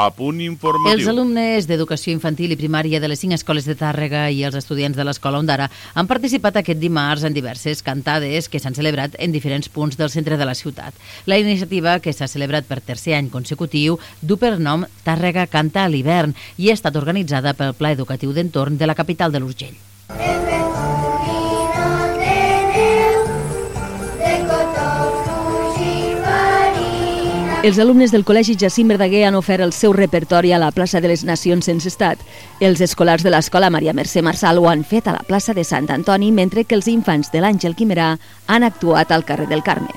A punt informatiu. Els alumnes d'educació infantil i primària de les cinc escoles de Tàrrega i els estudiants de l'escola Ondara han participat aquest dimarts en diverses cantades que s'han celebrat en diferents punts del centre de la ciutat. La iniciativa, que s'ha celebrat per tercer any consecutiu, du per nom Tàrrega canta a l'hivern i ha estat organitzada pel Pla Educatiu d'Entorn de la capital de l'Urgell. Els alumnes del Col·legi Jacint Verdaguer han ofert el seu repertori a la plaça de les Nacions sense estat. Els escolars de l'escola Maria Mercè Marçal ho han fet a la plaça de Sant Antoni, mentre que els infants de l'Àngel Quimerà han actuat al carrer del Carme.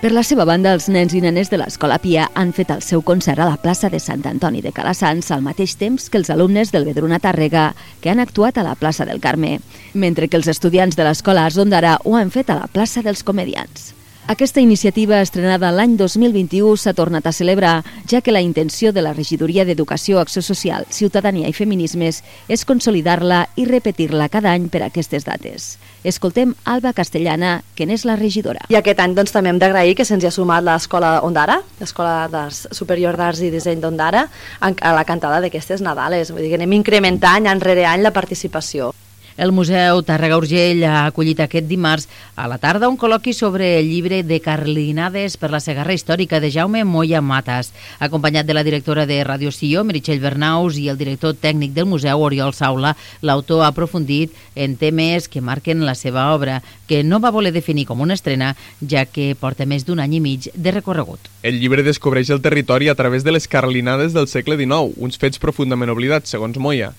Per la seva banda, els nens i nenes de l'Escola Pia han fet el seu concert a la plaça de Sant Antoni de Calassans al mateix temps que els alumnes del Vedruna Tàrrega, que han actuat a la plaça del Carme, mentre que els estudiants de l'Escola Asondara ho han fet a la plaça dels Comedians. Aquesta iniciativa, estrenada l'any 2021, s'ha tornat a celebrar, ja que la intenció de la Regidoria d'Educació, Acció Social, Ciutadania i Feminismes és consolidar-la i repetir-la cada any per a aquestes dates. Escoltem Alba Castellana, que n'és la regidora. I aquest any doncs, també hem d'agrair que se'ns hi ha sumat l'Escola Ondara, l'Escola Superior d'Arts i Disseny d'Ondara, a la cantada d'aquestes Nadales. Vull dir que anem incrementant any rere any la participació. El Museu Tàrrega Urgell ha acollit aquest dimarts a la tarda un col·loqui sobre el llibre de Carlinades per la Segarra Històrica de Jaume Moya Matas, acompanyat de la directora de Radio Sió, Meritxell Bernaus, i el director tècnic del museu, Oriol Saula. L'autor ha aprofundit en temes que marquen la seva obra, que no va voler definir com una estrena, ja que porta més d'un any i mig de recorregut. El llibre descobreix el territori a través de les carlinades del segle XIX, uns fets profundament oblidats, segons Moya.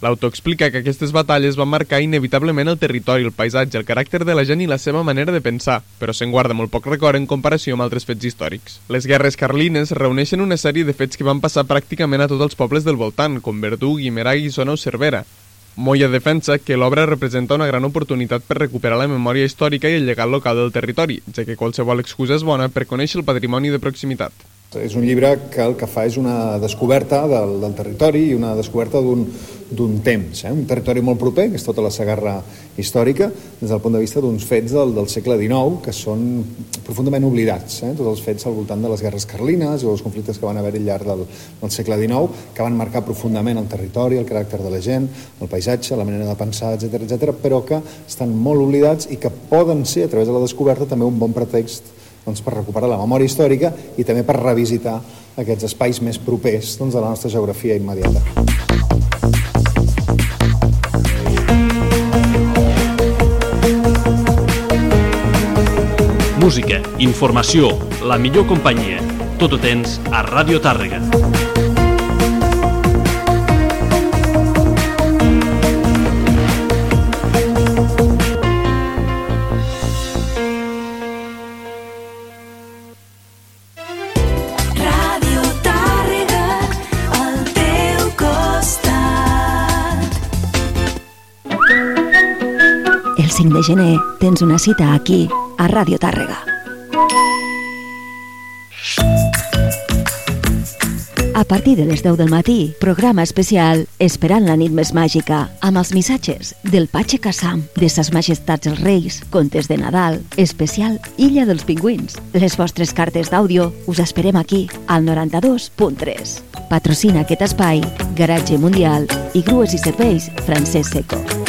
L'autor explica que aquestes batalles van marcar inevitablement el territori, el paisatge, el caràcter de la gent i la seva manera de pensar, però se'n guarda molt poc record en comparació amb altres fets històrics. Les guerres carlines reuneixen una sèrie de fets que van passar pràcticament a tots els pobles del voltant, com Verdú, Guimerà, Guissona o Cervera. Moya defensa que l'obra representa una gran oportunitat per recuperar la memòria històrica i el llegat local del territori, ja que qualsevol excusa és bona per conèixer el patrimoni de proximitat. És un llibre que el que fa és una descoberta del, del territori i una descoberta d'un temps, eh? un territori molt proper, que és tota la Sagarra històrica, des del punt de vista d'uns fets del, del segle XIX que són profundament oblidats, eh? tots els fets al voltant de les guerres carlines o els conflictes que van haver al llarg del, del segle XIX, que van marcar profundament el territori, el caràcter de la gent, el paisatge, la manera de pensar, etc etc, però que estan molt oblidats i que poden ser, a través de la descoberta, també un bon pretext doncs, per recuperar la memòria històrica i també per revisitar aquests espais més propers doncs, de la nostra geografia immediata. Música, informació, la millor companyia. Tot ho tens a Ràdio Tàrrega. 25 de gener tens una cita aquí, a Radio Tàrrega. A partir de les 10 del matí, programa especial Esperant la nit més màgica, amb els missatges del Patxe Kassam, de Ses Majestats els Reis, Contes de Nadal, especial Illa dels Pingüins. Les vostres cartes d'àudio us esperem aquí, al 92.3. Patrocina aquest espai Garatge Mundial i Grues i Serveis Francesc Seco.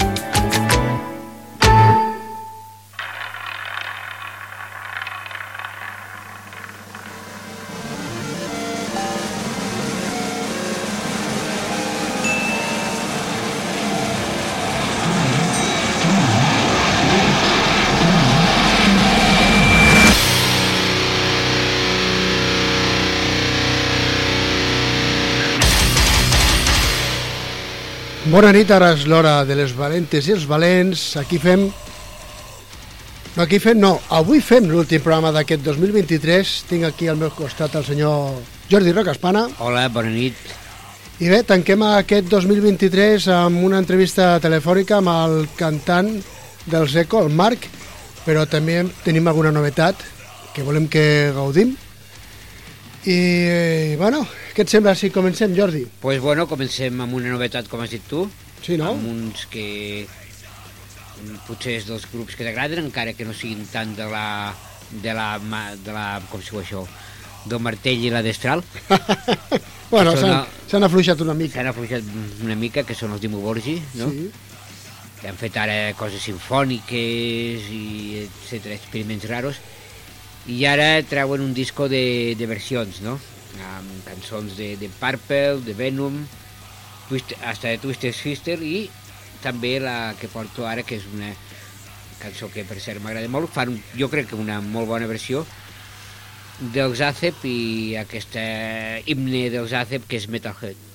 Bona nit, ara és l'hora de les valentes i els valents. Aquí fem... No, aquí fem, no, avui fem l'últim programa d'aquest 2023. Tinc aquí al meu costat el senyor Jordi Rocaspana. Hola, bona nit. I bé, tanquem aquest 2023 amb una entrevista telefònica amb el cantant del Seco, el Marc, però també tenim alguna novetat que volem que gaudim. I, eh, bueno, què et sembla si comencem, Jordi? pues bueno, comencem amb una novetat, com has dit tu. Sí, no? Amb uns que potser és dels grups que t'agraden, encara que no siguin tant de la, de la, de la com diu això, del martell i la destral. Bueno, s'han afluixat una mica. S'han afluixat una mica, que són els Dimo Borgi, no? Sí. que han fet ara coses sinfòniques i etc experiments raros i ara treuen un disco de, de versions no? Amb cançons de, de Purple, de Venom Twist, hasta de Twisted Sister i també la que porto ara que és una cançó que per cert m'agrada molt. Fan jo crec que una molt bona versió dels Azep i aquesta himne dels Azep que és Metalhead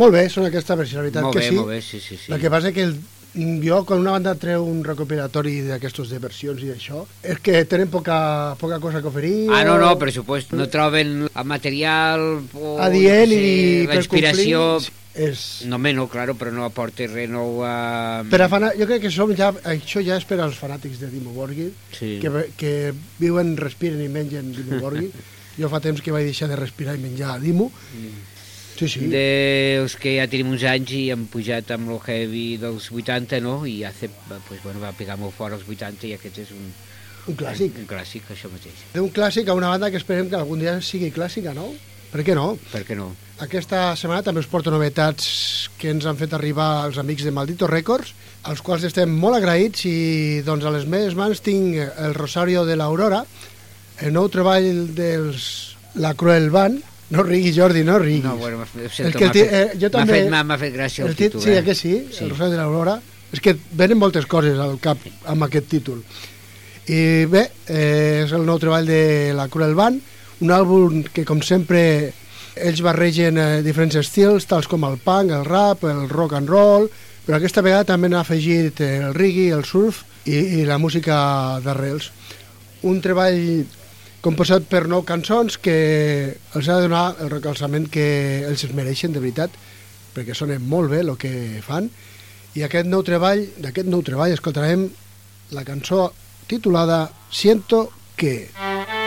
Molt bé, són aquesta versió, la veritat Molt que bé, sí. molt bé, sí, sí, sí. El que passa que el, jo, quan una banda treu un recopilatori d'aquestos de versions i d'això, és que tenen poca, poca cosa que oferir. Ah, no, no, per supuesto. No troben el material o Adient no sé, i la inspiració... és... No, home, no, claro, però no aporta res nou a... Per a fana... Jo crec que som ja, això ja és per als fanàtics de Dimo Borgir, Sí. que, que viuen, respiren i mengen Dimo Borgir. jo fa temps que vaig deixar de respirar i menjar Dimo. Sí, sí. Dels que ja tenim uns anys i hem pujat amb el heavy dels 80, no? I hace, pues, bueno, va pegar molt fort als 80 i aquest és un... Un clàssic. Un clàssic, això mateix. D'un clàssic a una banda que esperem que algun dia sigui clàssica, no? Per què no? Per què no? Aquesta setmana també us porto novetats que ens han fet arribar els amics de Maldito Records, als quals estem molt agraïts i doncs a les meves mans tinc el Rosario de l'Aurora, el nou treball dels La Cruel Band, no rigui Jordi, no rigui. No, bueno, fet, El que ti- eh, jo també- fet, m'ha- m'ha fet gràcia el, el títol, sí, eh? eh? que sí, sí, el Rosario de l'Aurora. És que venen moltes coses al cap amb aquest títol. I bé, eh, és el nou treball de la Cruel Band, un àlbum que, com sempre, ells barregen eh, diferents estils, tals com el punk, el rap, el rock and roll, però aquesta vegada també n'ha afegit eh, el reggae, el surf i, i la música d'arrels. Un treball composat per nou cançons que els ha de donar el recalçament que ells es mereixen, de veritat, perquè sonen molt bé el que fan. I aquest nou treball, d'aquest nou treball escoltarem la cançó titulada Siento que... Pasamos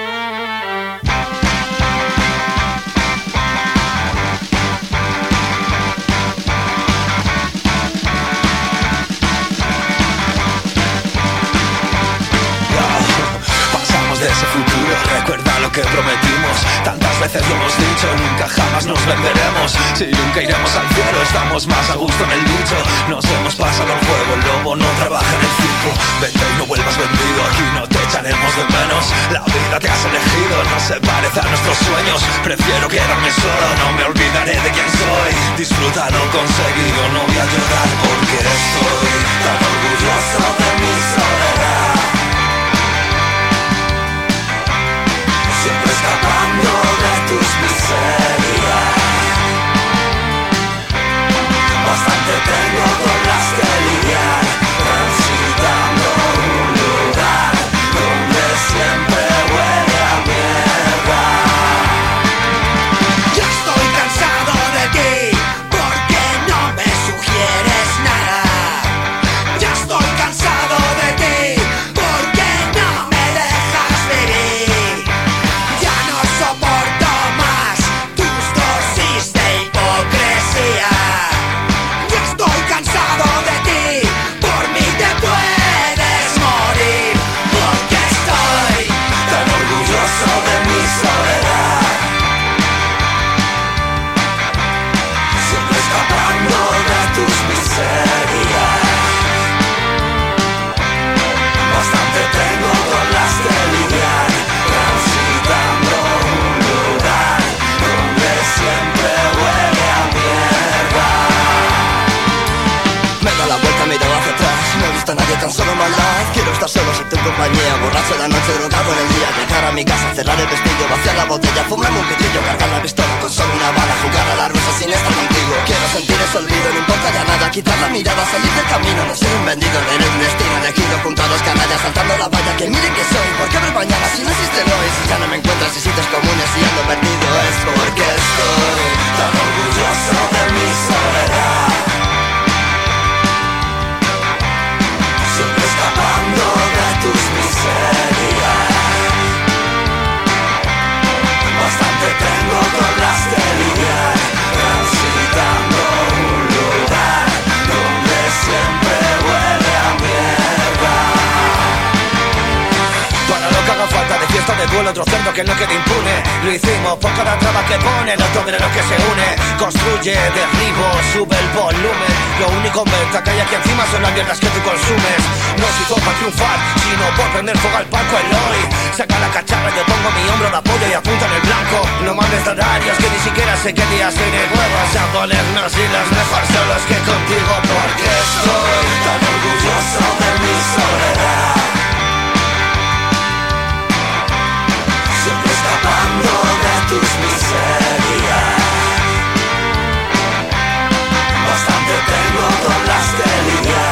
que prometimos. Tantas veces lo hemos dicho, nunca jamás nos venderemos. Si nunca iremos al cielo, estamos más a gusto en el nicho Nos hemos pasado el juego, el lobo no trabaja en el circo. Vente y no vuelvas vendido, aquí no te echaremos de menos. La vida que has elegido no se parece a nuestros sueños. Prefiero quedarme solo, no me olvidaré de quién soy. Disfruta lo conseguido, no voy a llorar porque estoy tan orgulloso de mi soledad escapando de tus miserias Bastante tengo con las que lidiar. Transitando compañía Borracho la noche, drogado en el día Llegar a mi casa, cerrar el vestillo Vaciar la botella, fumar un pitillo Cargar la pistola con solo una bala Jugar a la rusa sin estar contigo Quiero sentir ese olvido, no importa ya nada Quitar la mirada, salir del camino No ser un vendido, ver un destino elegido Junto a los canallas, saltando la valla Que miren que soy, ¿por qué ver mañana si no existe hoy? Si ya no me encuentras en sitios comunes y ando perdido Es porque estoy tan orgulloso de mi soledad de duelo Otro cerdo que no quede impune. Lo hicimos por cada traba que pone El otro veneno que se une. Construye, derribo, sube el volumen. Lo único en venta que hay aquí encima Son las mierdas que tú consumes. No se hizo para triunfar Sino por prender fuego al palco el hoy. Saca la cacharra, yo pongo mi hombro de apoyo Y apunta en el blanco. No mandes de que ni siquiera sé qué días tiene huevos A ponernos y los mejor solos que contigo Porque estoy tan orgulloso de mi soledad abandona tus miserias. Bastante tengo con las delirias.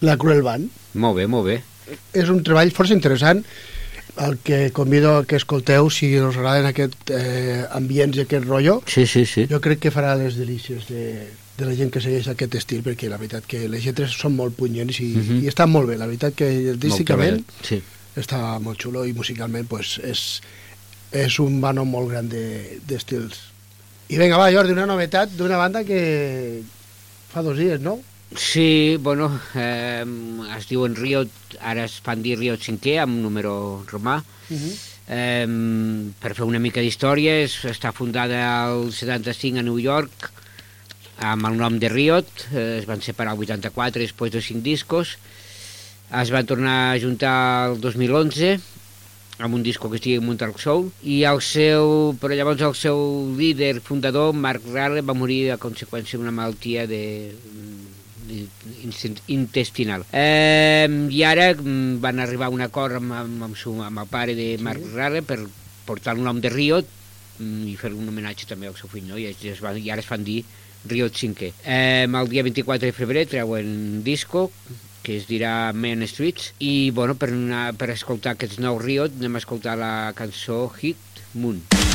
La Cruel Band. molt bé, molt bé. És un treball força interessant el que convido a que escolteu si us agraden aquest eh, ambients i aquest rotllo. Sí, sí, sí. Jo crec que farà les delícies de, de la gent que segueix aquest estil, perquè la veritat que les lletres són molt punyents i, Mhm. i estan molt bé. La veritat que artísticament Sí. està molt xulo i musicalment pues, és, és un vano molt gran de- d'estils. I vinga, va, Jordi, una novetat d'una banda que fa dos dies, no? Sí, bueno, eh, es diuen Riot, ara es fan dir Riot 5è amb número romà. Uh -huh. Eh, per fer una mica d'història, és- està fundada al 75 a New York amb el nom de Riot, eh, es van separar el 84 després de 5 discos, es van tornar a juntar el 2011 amb un disco que es diu Moontalk Soul i el seu, però llavors el seu líder fundador, Mark Rale, va morir a conseqüència d'una malaltia de, intestinal. Eh, I ara mm, van arribar a un acord amb, amb, amb, su, amb el pare de Mark Rale per portar el nom de Riot mm, i fer un homenatge també al seu fill, no? I, es, es van, i ara es fan dir Riot 5è. Eh, el dia 24 de febrer treuen disco que es dirà Main Streets i bueno, per, anar, per escoltar aquests nous Riot anem a escoltar la cançó Hit Moon. High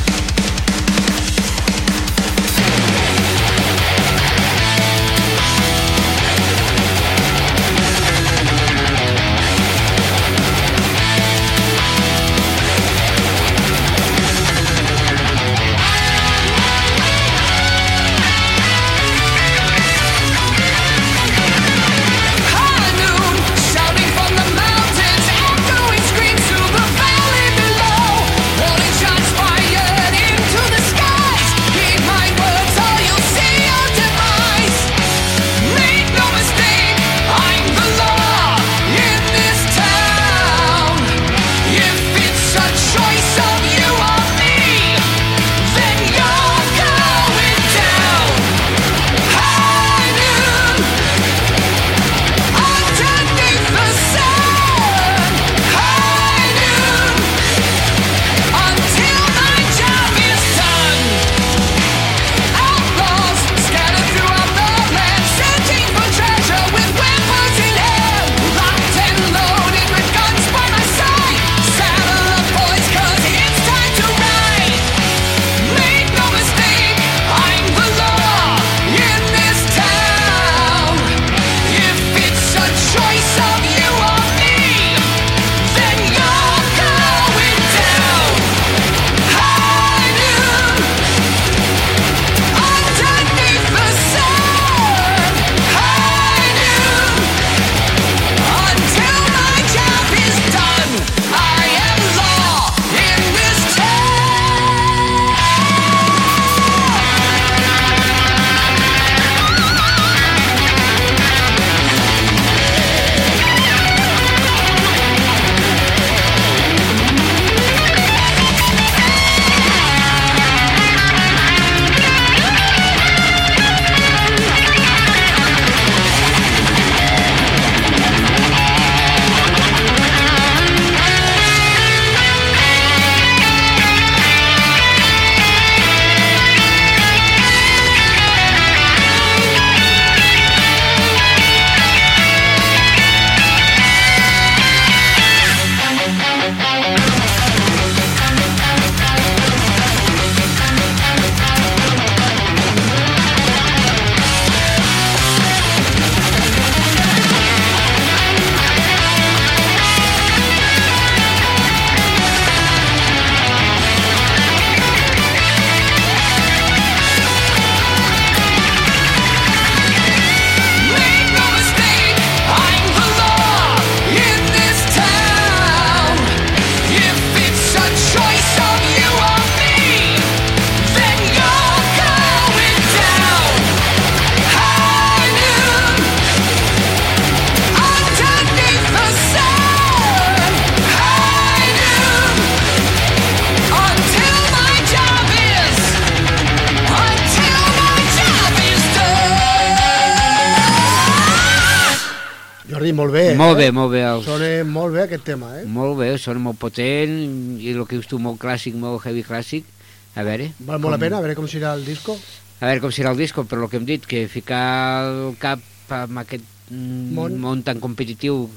Molt bé. Molt bé, eh? molt bé. Els... Sona molt bé aquest tema, eh? Molt bé, sona molt potent i el que dius tu, molt clàssic, molt heavy clàssic. A veure... Val molt la pena, a veure com serà el disco. A veure com serà el disco, però el que hem dit, que ficar el cap amb aquest Món. món tan competitiu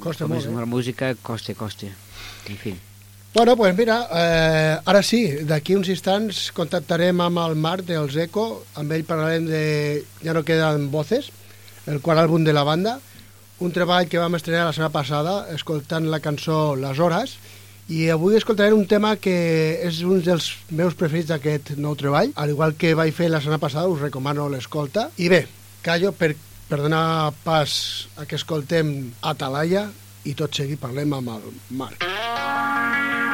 Costa com molt, és eh? la música, costa, costa. En fi. Bueno, pues mira, eh, ara sí, d'aquí uns instants contactarem amb el Marc dels Eco, amb ell parlarem de Ja no queden voces, el quart àlbum de la banda, un treball que vam estrenar la setmana passada escoltant la cançó Les Hores, i avui escoltarem un tema que és un dels meus preferits d'aquest nou treball, al igual que vaig fer la setmana passada, us recomano l'escolta. I bé, callo per, per donar pas a que escoltem Atalaya i tot seguit parlem amb el Marc. Será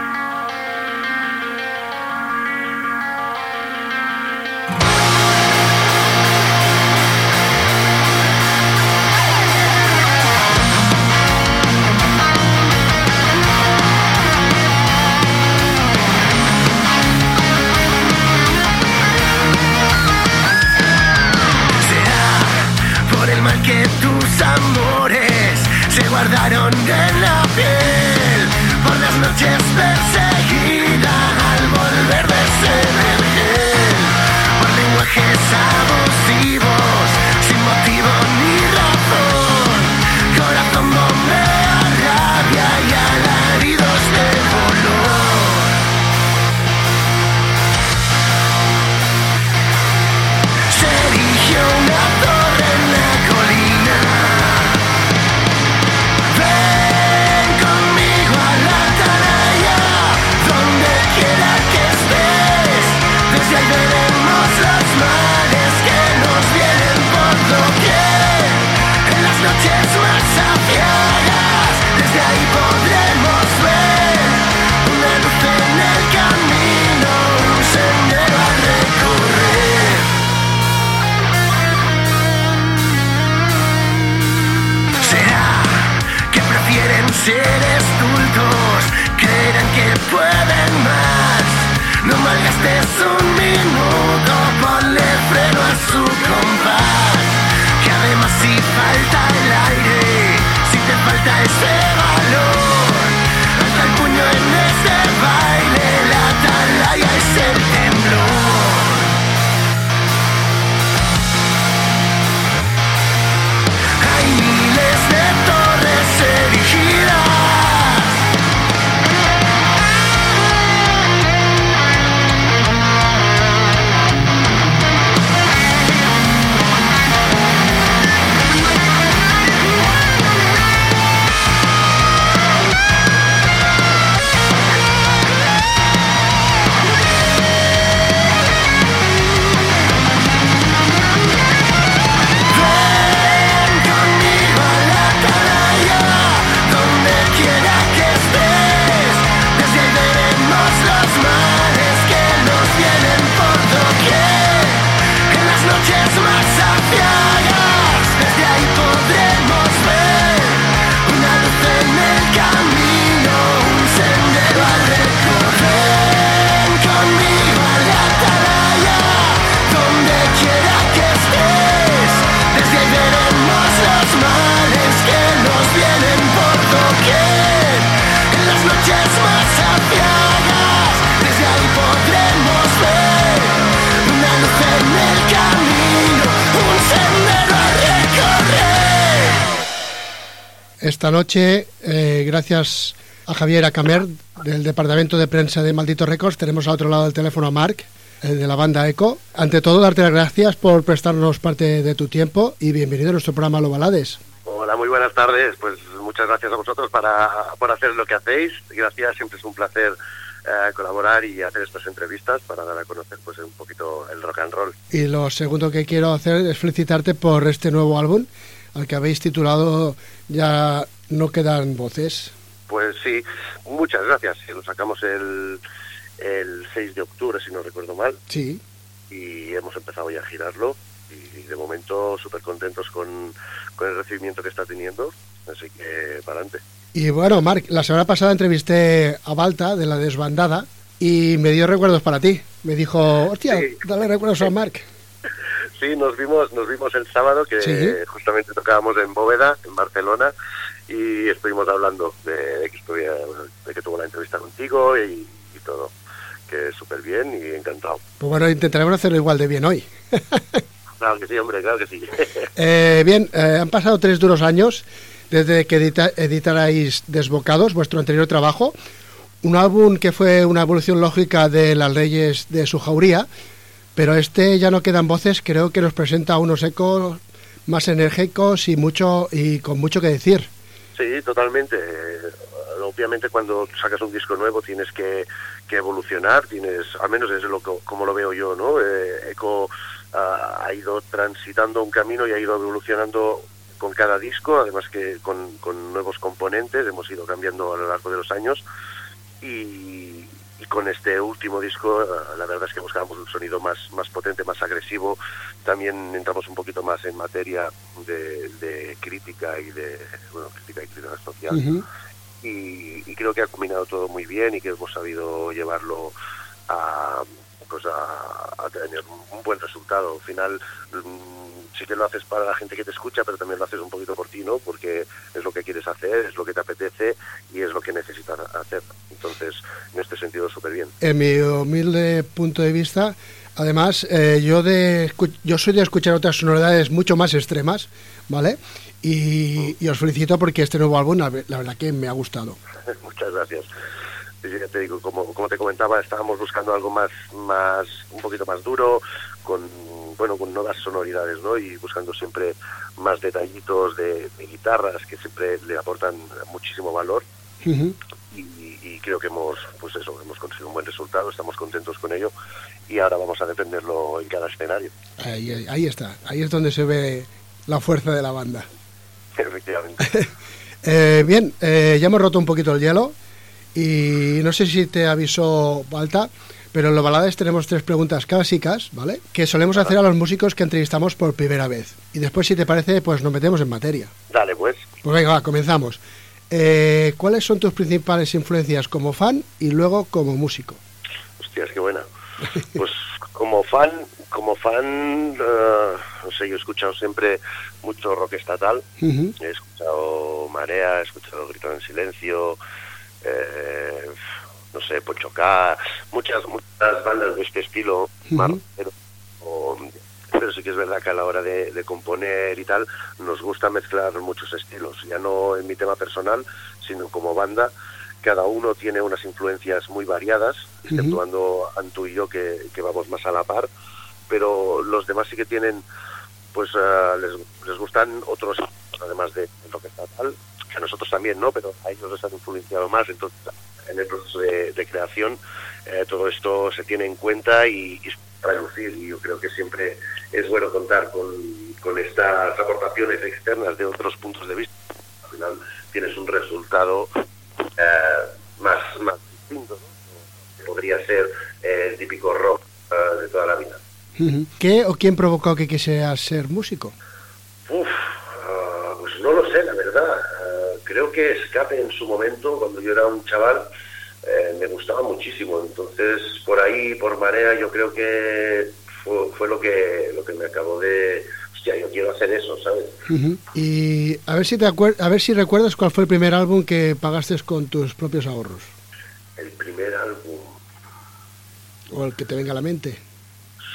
Esta noche, eh, gracias a Javier Acamer del Departamento de Prensa de Maldito Records, tenemos al otro lado del teléfono a Marc, eh, de la banda Eco. Ante todo, darte las gracias por prestarnos parte de tu tiempo y bienvenido a nuestro programa Lo Balades. Hola, muy buenas tardes. Pues muchas gracias a vosotros para, por hacer lo que hacéis. Gracias, siempre es un placer eh, colaborar y hacer estas entrevistas para dar a conocer pues un poquito el rock and roll. Y lo segundo que quiero hacer es felicitarte por este nuevo álbum, al que habéis titulado Ya no quedan voces. Pues sí, muchas gracias. Lo sacamos el, el 6 de octubre, si no recuerdo mal, Sí. y hemos empezado ya a girarlo. Y de momento súper contentos con, con el recibimiento que está teniendo. Así que para adelante. Y bueno, Marc, la semana pasada entrevisté a Balta de la desbandada y me dio recuerdos para ti. Me dijo, hostia, Sí. dale recuerdos a Marc. Sí, nos vimos, nos vimos el sábado que Sí. justamente tocábamos en Bóveda, en Barcelona, y estuvimos hablando de, de que, estuviera- de que tuvo la entrevista contigo y, y todo, que súper bien y encantado. Pues bueno, intentaremos hacerlo igual de bien hoy. Claro que sí, hombre, claro que sí. Eh, bien, eh, han pasado tres duros años desde que edita- editarais Desbocados, vuestro anterior trabajo. Un álbum que fue una evolución lógica de las leyes de su jauría, pero este ya no quedan voces, creo que nos presenta unos ecos más enérgicos y mucho y con mucho que decir. Sí, totalmente. Eh, Obviamente cuando sacas un disco nuevo tienes que, que evolucionar, tienes, al menos es lo como lo veo yo, ¿no? Eh, Eco ah, ha ido transitando un camino y ha ido evolucionando con cada disco, además que con, con nuevos componentes, hemos ido cambiando a lo largo de los años y con este último disco ah, la verdad es que buscábamos un sonido más, más potente, más agresivo, también entramos un poquito más en materia de, de crítica y de, bueno, crítica y crítica social. Y, y creo que ha combinado todo muy bien y que hemos sabido llevarlo a pues a, a tener un, un buen resultado. Al final mm, sí que lo haces para la gente que te escucha, pero también lo haces un poquito por ti, ¿no? Porque es lo que quieres hacer, es lo que te apetece y es lo que necesitas hacer. Entonces, en este sentido, súper bien. En mi humilde punto de vista, además, eh, yo, de, yo soy de escuchar otras sonoridades mucho más extremas, ¿vale? Y, y os felicito porque este nuevo álbum, la, ve- la verdad que me ha gustado. Muchas gracias. Ya te digo, como, como te comentaba, estábamos buscando algo más, más, un poquito más duro, con, bueno, con nuevas sonoridades, ¿no? Y buscando siempre más detallitos de, de guitarras que siempre le aportan muchísimo valor. Y, y creo que hemos, pues eso, hemos conseguido un buen resultado, estamos contentos con ello y ahora vamos a defenderlo en cada escenario, Ahí, ahí- ahí está, ahí es donde se ve la fuerza de la banda. efectivamente. Eh, bien, eh, ya hemos roto un poquito el hielo y no sé si te avisó Balta, pero en los balades tenemos tres preguntas clásicas, ¿vale? Que solemos hacer a los músicos que entrevistamos por primera vez. Y después, si te parece, pues nos metemos en materia. Dale, pues. Pues venga, va, comenzamos. Eh, ¿Cuáles son tus principales influencias como fan y luego como músico? Hostias, qué buena. Pues como fan, como fan, eh, no sé, yo he escuchado siempre mucho rock estatal. He escuchado Marea, he escuchado Grito en Silencio, eh, no sé, Pochocá, muchas, muchas bandas de este estilo, o- pero sí que es verdad que a la hora de, de componer y tal, nos gusta mezclar muchos estilos, ya no en mi tema personal, sino como banda. Cada uno tiene unas influencias muy variadas, exceptuando Antu y yo que, que vamos más a la par, pero los demás sí que tienen pues ah, les, les gustan otros, además de lo que está tal, que a nosotros también, ¿no? Pero a ellos les han influenciado más, entonces en el proceso de, de creación eh, todo esto se tiene en cuenta y, y traducir, y yo creo que siempre es bueno contar con, con estas aportaciones externas de otros puntos de vista. Al final tienes un resultado eh, más, más distinto, ¿no? Podría ser eh, el típico rock eh, de toda la vida. ¿Qué o quién provocó que quisieras ser músico? Uf, ah, pues no lo sé, la verdad. Ah, creo que Escape en su momento, cuando yo era un chaval, eh, me gustaba muchísimo. Entonces, por ahí, por marea, yo creo que fue, fue lo que lo que me acabó de... Hostia, yo quiero hacer eso, ¿sabes? Y a ver si te a ver si recuerdas cuál fue el primer álbum que pagaste con tus propios ahorros El primer álbum. o el que te venga a la mente.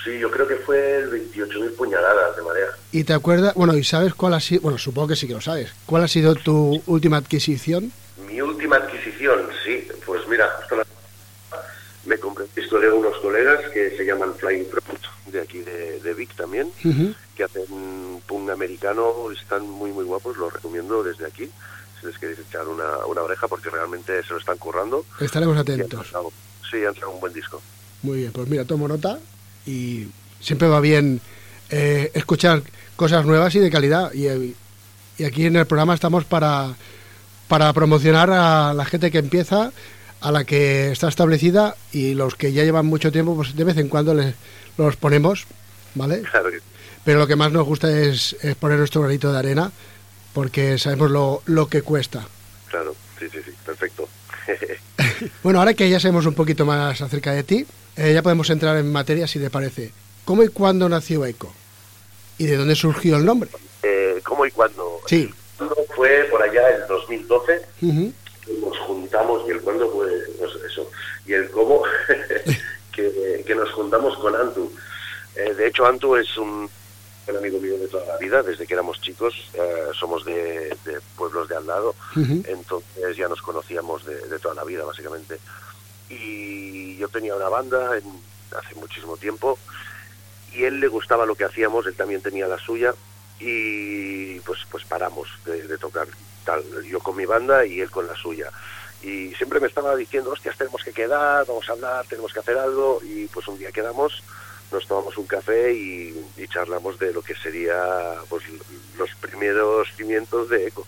Sí, yo creo que fue el 28.000 puñaladas de marea. Y te acuerdas, bueno, y sabes cuál ha sido, bueno, supongo que sí que lo sabes. ¿Cuál ha sido tu última adquisición? Mi última adquisición, sí, pues mira, justo la me compré un de unos colegas que se llaman Flying Fruit, de aquí de, de Vic también, que hacen punk americano, están muy muy guapos, los recomiendo desde aquí, si les queréis echar una, una oreja, porque realmente se lo están currando. Estaremos han atentos. sacado- sí, han sacado un buen disco. Muy bien, pues mira, tomo nota y siempre va bien eh, escuchar cosas nuevas y de calidad. Y, y aquí en el programa estamos para, para promocionar a la gente que empieza, a la que está establecida y los que ya llevan mucho tiempo, pues de vez en cuando les, los ponemos, ¿vale? Claro que Pero lo que más nos gusta es, es poner nuestro granito de arena porque sabemos lo, lo que cuesta. claro, sí, sí, sí, perfecto. Bueno, ahora que ya sabemos un poquito más acerca de ti, eh, ya podemos entrar en materia si te parece. ¿Cómo y cuándo nació Eco? ¿Y de dónde surgió el nombre? Eh, ¿Cómo y cuándo? Sí. Fue por allá en 2012, Ujú. nos juntamos y el cuándo pues eso y el cómo que, que nos juntamos con Antu Eh, de hecho Antu es un el amigo mío de toda la vida, desde que éramos chicos, eh, somos de, de pueblos de al lado, Ujú. entonces ya nos conocíamos de, de toda la vida, básicamente. Y yo tenía una banda en- hace muchísimo tiempo, y él le gustaba lo que hacíamos, él también tenía la suya, y pues, pues paramos de, de tocar tal, yo con mi banda y él con la suya. Y siempre me estaba diciendo, hostias, tenemos que quedar, vamos a hablar, tenemos que hacer algo, y pues un día quedamos, nos tomamos un café y, y charlamos de lo que sería pues los primeros cimientos de ECO,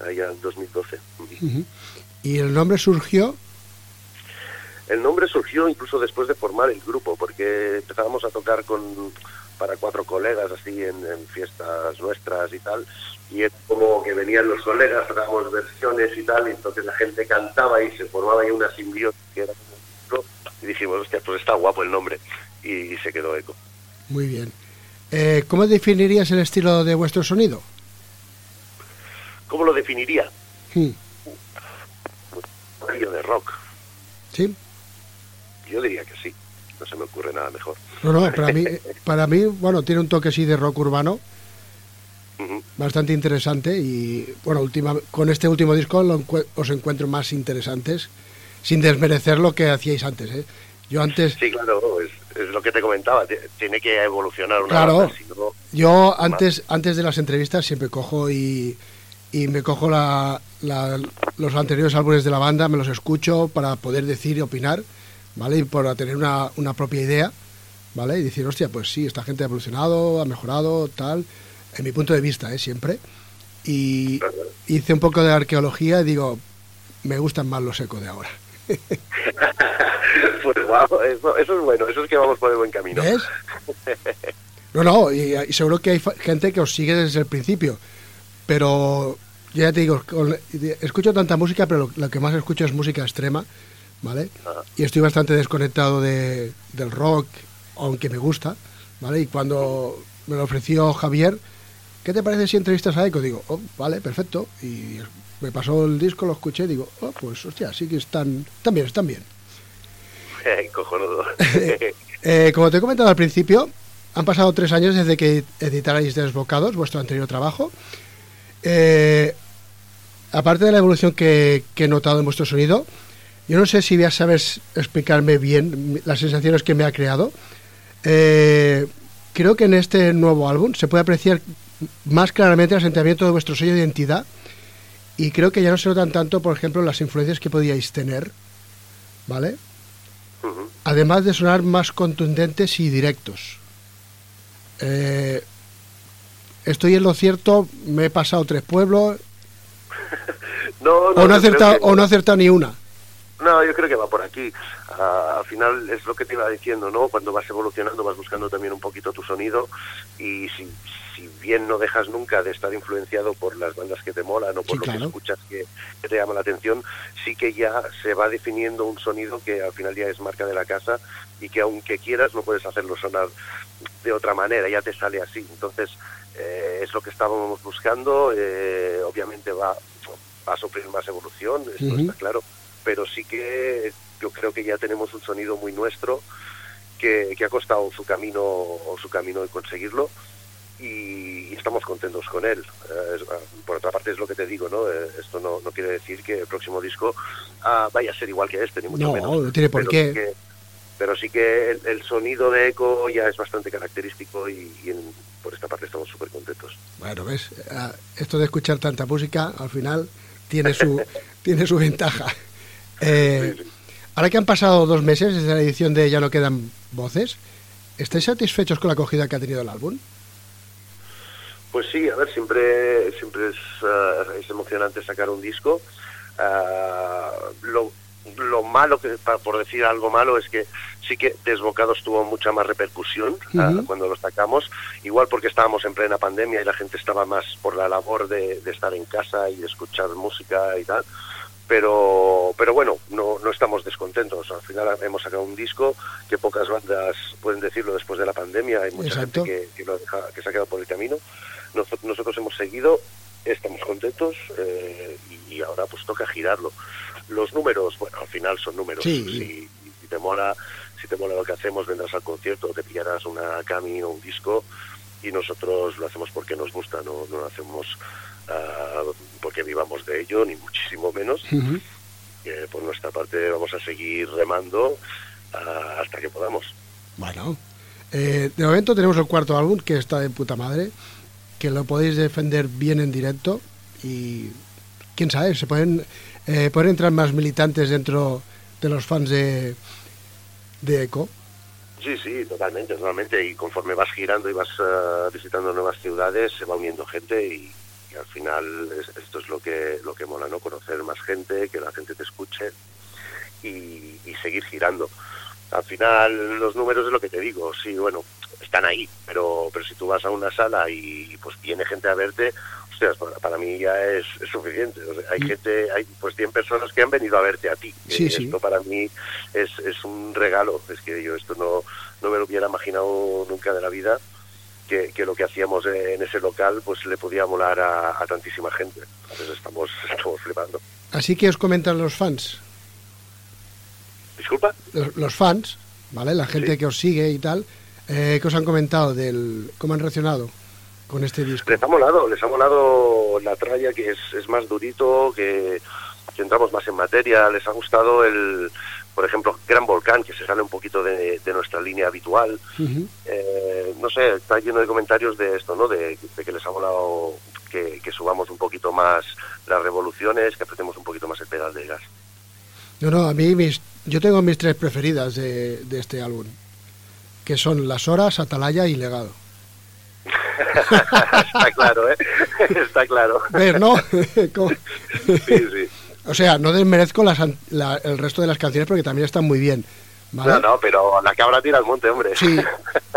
allá en 2012. Ujú. Y el nombre surgió, El nombre surgió incluso después de formar el grupo, porque empezábamos a tocar con para cuatro colegas así en, en fiestas nuestras y tal, y es como que venían los colegas, hacíamos versiones y tal, y entonces la gente cantaba y se formaba ahí una simbiosis que era como un grupo, y dijimos, hostia, pues está guapo el nombre, y, se quedó eco. muy bien. Eh, ¿Cómo definirías el estilo de vuestro sonido? ¿Cómo lo definiría? Hmm, Un rollo de rock. ¿Sí? Yo diría que sí, no se me ocurre nada mejor. No, no, para mí, para mí, bueno, tiene un toque así de rock urbano, bastante interesante y, bueno, última, con este último disco lo os encuentro más interesantes, sin desmerecer lo que hacíais antes, ¿eh? Yo antes, Sí, claro, es, es lo que te comentaba, tiene que evolucionar una Claro. banda, si no- yo antes, antes de las entrevistas siempre cojo y, y me cojo la, la- los anteriores álbumes de la banda, me los escucho para poder decir y opinar, ¿vale? Y para tener una, una propia idea, ¿vale? Y decir, hostia, pues sí, esta gente ha evolucionado, ha mejorado, tal, en mi punto de vista, ¿eh? Siempre. Y hice un poco de arqueología y digo, me gustan más los ecos de ahora. pues guau, eso, eso es bueno, eso es que vamos por el buen camino. ¿Ves? No, no, y, y seguro que hay gente que os sigue desde el principio, pero yo ya te digo, con- escucho tanta música, pero lo, lo que más escucho es música extrema, ¿vale? Ajá. Y estoy bastante desconectado de, del rock, aunque me gusta, ¿vale? Y cuando me lo ofreció Javier, ¿qué te parece si entrevistas a Eco? Digo, oh, vale, perfecto. Y me pasó el disco, lo escuché y digo, oh, pues hostia, sí que están, están bien, están bien. Cojonudo. Eh, como te he comentado al principio, han pasado tres años desde que editarais Desbocados, vuestro anterior trabajo. Eh, aparte de la evolución que, que he notado en vuestro sonido, yo no sé si ya sabes explicarme bien las sensaciones que me ha creado. Eh, creo que en este nuevo álbum se puede apreciar más claramente el asentamiento de vuestro sello de identidad y creo que ya no se notan tanto, por ejemplo, las influencias que podíais tener, ¿vale? Además de sonar más contundentes y directos. Eh, estoy en lo cierto, me he pasado tres pueblos, No, o no acertado, que- o no he acertado ni una. No, yo creo que va por aquí. Ah, al final es lo que te iba diciendo, ¿no? Cuando vas evolucionando vas buscando también un poquito tu sonido y si, si bien no dejas nunca de estar influenciado por las bandas que te molan o por Sí, lo claro. que escuchas que, que te llama la atención, sí que ya se va definiendo un sonido que al final ya es marca de la casa y que aunque quieras no puedes hacerlo sonar de otra manera, ya te sale así. Entonces eh, es lo que estábamos buscando, eh, obviamente va, va a sufrir más evolución, esto está claro, pero sí que yo creo que ya tenemos un sonido muy nuestro que, que ha costado su camino o su camino de conseguirlo y estamos contentos con él. Eh, ah, por otra parte es lo que te digo, ¿no? Eh, esto no, no quiere decir que el próximo disco ah, vaya a ser igual que este, ni mucho No, menos. no tiene por Pero qué. sí que- pero sí que el, el sonido de eco ya es bastante característico y, y en- por esta parte estamos súper contentos. Bueno, ves, Ah, esto de escuchar tanta música al final tiene su, tiene su ventaja. Eh, Sí, sí. ahora que han pasado dos meses desde la edición de Ya no quedan voces, ¿estáis satisfechos con la acogida que ha tenido el álbum? Pues sí, a ver, siempre, siempre es, ah, es emocionante sacar un disco. Ah, lo, lo malo, que por decir algo malo, es que sí que Desbocados tuvo mucha más repercusión Ujú. cuando lo sacamos, igual porque estábamos en plena pandemia y la gente estaba más por la labor de, de estar en casa y de escuchar música y tal. Pero, pero bueno, no, no estamos descontentos. Al final hemos sacado un disco que pocas bandas pueden decirlo después de la pandemia. Hay mucha Exacto. gente que, que, lo deja- que se ha quedado por el camino. Noso- Nosotros hemos seguido, estamos contentos eh, y ahora pues toca girarlo. Los números, bueno, al final son números. Sí. Si, si te mola, si te mola lo que hacemos, vendrás al concierto, te pillarás una cami o un disco y nosotros lo hacemos porque nos gusta, no, no lo hacemos ah, porque vivamos de ello, ni muchísimo menos. Que por nuestra parte vamos a seguir remando ah, hasta que podamos. Bueno, eh, de momento tenemos el cuarto álbum que está de puta madre, que lo podéis defender bien en directo y quién sabe, se pueden, eh, pueden entrar más militantes dentro de los fans de, de Eco. Sí, sí, totalmente, totalmente. Y conforme vas girando y vas ah, visitando nuevas ciudades, se va uniendo gente y, y al final es- esto es lo que lo que mola, ¿no? Conocer más gente, que la gente te escuche y, y seguir girando. Al final los números es lo que te digo, sí, bueno, están ahí, pero pero si tú vas a una sala y pues viene gente a verte, hostias, para, para mí ya es, es suficiente. O sea, hay gente, hay pues 100 personas que han venido a verte a ti. Sí, Eh, sí. Esto para mí es, es un regalo, es que yo esto no, no me lo hubiera imaginado nunca de la vida. Que, que lo que hacíamos en ese local pues le podía molar a, a tantísima gente. Entonces estamos, estamos flipando. Así que os comentan los fans, Disculpa. los, los fans, ¿vale? La gente que os sigue y tal, eh, que os han comentado del cómo han reaccionado con este disco. Les ha molado, les ha molado la tralla que es, es más durito, que, que entramos más en materia, les ha gustado el, por ejemplo, Gran Volcán, que se sale un poquito de, de nuestra línea habitual. Ujú. Eh, no sé, está lleno de comentarios de esto, ¿no? De, de que les ha molado que, que subamos un poquito más las revoluciones, que apretemos un poquito más el pedal de gas. No, no, a mí mis, yo tengo mis tres preferidas de, de este álbum, que son Las Horas, Atalaya y Legado. Está claro, ¿eh? Está claro. Ver, ¿no? Sí, sí. o sea, no desmerezco las la- el resto de las canciones porque también están muy bien, ¿vale? No, no, pero la cabra tira al monte, hombre. Sí,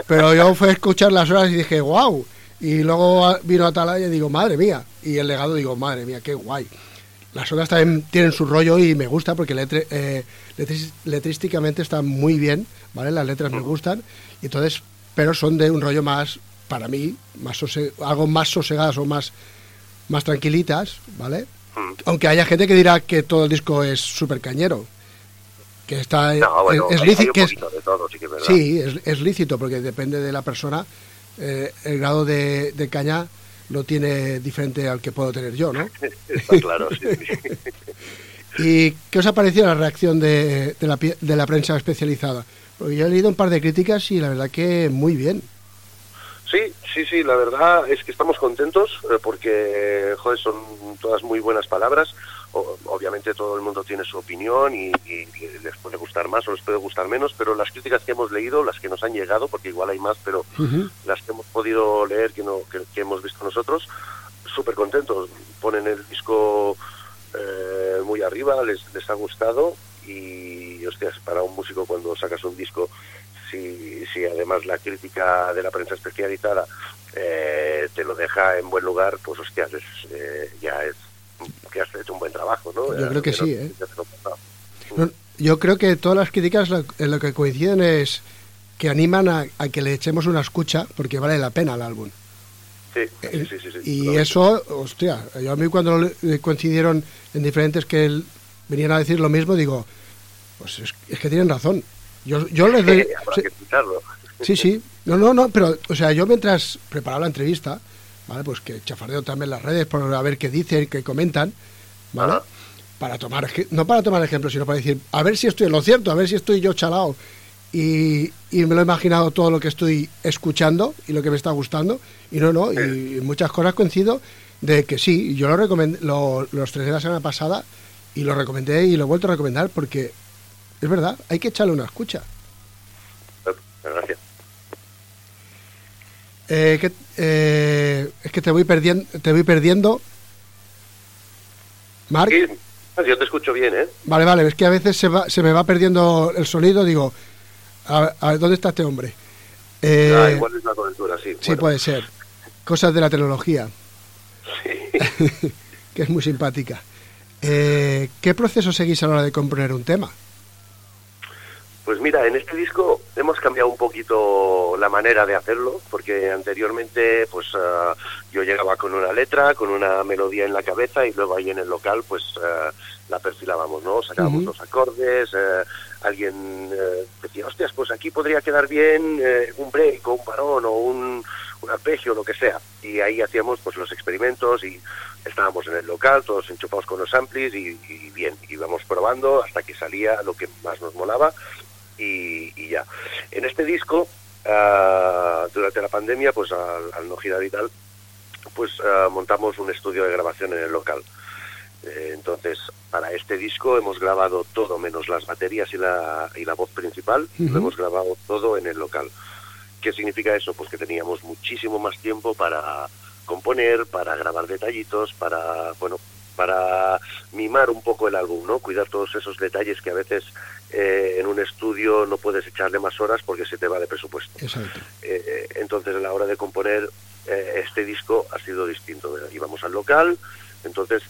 pero yo fui a escuchar Las Horas y dije, wow. Y luego vino Atalaya y digo, madre mía. Y el legado digo, madre mía, qué guay. Las Horas también tienen su rollo y me gusta porque letre- eh, letris- letrísticamente están muy bien, ¿vale? Las letras me gustan. Y entonces, pero son de un rollo más, para mí, más algo más sosegadas o más, más tranquilitas, ¿vale? Mm. Aunque haya gente que dirá que todo el disco es súper cañero. Que está No, bueno, es, lícito, que es, de todo, sí que es. Sí, es, es lícito porque depende de la persona. eh, el grado de, de caña lo tiene diferente al que puedo tener yo, ¿no? Está claro, sí. ¿Y qué os ha parecido la reacción de, de la, de la prensa especializada? Porque yo he leído un par de críticas y la verdad que muy bien. Sí, sí, sí, la verdad es que estamos contentos eh, porque, joder, son todas muy buenas palabras. O- obviamente todo el mundo tiene su opinión y, y les puede gustar más o les puede gustar menos, pero las críticas que hemos leído, las que nos han llegado, porque igual hay más, pero las que hemos podido leer, que, no, que, que hemos visto nosotros, súper contentos. Ponen el disco eh, muy arriba, les, les ha gustado y, hostias, para un músico cuando sacas un disco, si, si además la crítica de la prensa especializada eh, te lo deja en buen lugar, pues hostias, es, eh, ya es que has hecho un buen trabajo, ¿no? Yo Ya- creo que sí, ¿eh? No, yo creo que todas las críticas lo- en lo que coinciden es que animan a, a que le echemos una escucha porque vale la pena el álbum. Sí, sí, sí, sí, sí, Y eso, hostia, yo a mí cuando coincidieron en diferentes que él- venían a decir lo mismo, digo, pues es, es que tienen razón. Yo, yo les doy... Sí, sí, no, no, no, pero, o sea, yo mientras preparaba la entrevista, ¿vale? Pues que chafardeo también las redes por a ver qué dicen, qué comentan, ¿vale? Para tomar, no para tomar ejemplo, sino para decir, a ver si estoy en lo cierto, a ver si estoy yo chalao. Y, y me lo he imaginado todo lo que estoy escuchando y lo que me está gustando. Y no, no, y en muchas cosas coincido de que sí, yo lo recomendé, lo, lo estrené la semana pasada y lo recomendé y lo he vuelto a recomendar porque es verdad, hay que echarle una escucha. Gracias. Eh, que, eh, es que te voy perdiendo, te voy perdiendo. Marc, Sí, yo te escucho bien, ¿eh? vale, vale, es que a veces se, va, se me va perdiendo el sonido, digo, a, a ver, ¿dónde está este hombre? Eh, Ah, igual es la cobertura, sí. sí, Bueno, puede ser. Cosas de la tecnología, sí. que es muy simpática. Eh, ¿Qué proceso seguís a la hora de componer un tema? Pues mira, en este disco hemos cambiado un poquito la manera de hacerlo, porque anteriormente pues ah, yo llegaba con una letra, con una melodía en la cabeza y luego ahí en el local pues ah, la perfilábamos, ¿no? Sacábamos los acordes, eh, alguien decía, hostias, pues aquí podría quedar bien un break o un parón o un, un arpegio, lo que sea. Y ahí hacíamos pues los experimentos y estábamos en el local, todos enchufados con los amplis y, y bien, íbamos probando hasta que salía lo que más nos molaba y, y ya. En este disco, ah, durante la pandemia, pues al, al no girar y tal, pues ah, montamos un estudio de grabación en el local. Eh, entonces, para este disco hemos grabado todo, menos las baterías y la, y la voz principal, Ujú. lo hemos grabado todo en el local. ¿Qué significa eso? Pues que teníamos muchísimo más tiempo para componer, para grabar detallitos, para, bueno, para mimar un poco el álbum, ¿no? Cuidar todos esos detalles que a veces eh, en un estudio no puedes echarle más horas porque se te va de presupuesto. Exacto. Eh, entonces a la hora de componer eh, este disco ha sido distinto. Íbamos al local, entonces